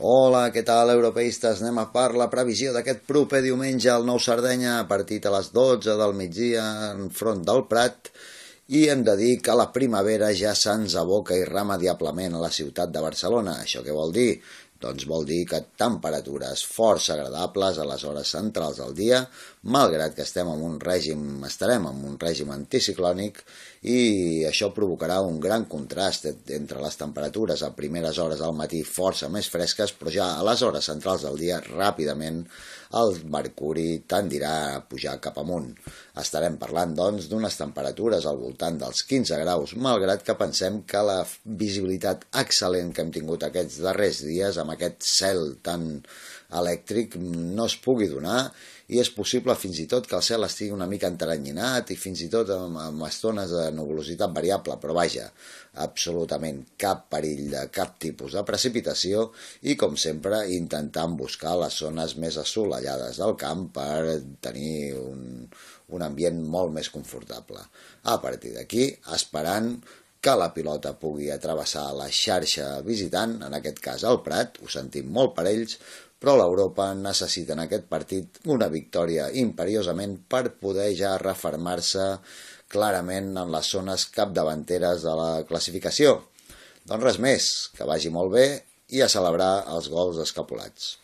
Hola, què tal, europeistes? Anem a per la previsió d'aquest proper diumenge al Nou Sardenya, a les 12 del migdia en front del Prat, i hem de dir que la primavera ja se'ns aboca irremediablement a la ciutat de Barcelona. Això què vol dir? Doncs vol dir que temperatures força agradables a les hores centrals del dia, malgrat que estem en un règim, estarem en un règim anticiclònic i això provocarà un gran contrast entre les temperatures a primeres hores del matí força més fresques, però ja a les hores centrals del dia ràpidament el mercuri tendirà a pujar cap amunt. Estarem parlant, doncs, d'unes temperatures al voltant dels 15 graus, malgrat que pensem que la visibilitat excel·lent que hem tingut aquests darrers dies amb aquest cel tan elèctric no es pugui donar i és possible fins i tot que el cel estigui una mica enteranyinat i fins i tot amb, amb estones de nuvolositat variable, però vaja, absolutament cap perill de cap tipus de precipitació i, com sempre, intentant buscar les zones més assolellades del camp per tenir un, un ambient molt més confortable. A partir d'aquí, esperant que la pilota pugui atravessar la xarxa visitant, en aquest cas el Prat, ho sentim molt per ells, però l'Europa necessita en aquest partit una victòria imperiosament per poder ja refermar-se clarament en les zones capdavanteres de la classificació. Doncs res més, que vagi molt bé i a celebrar els gols escapulats.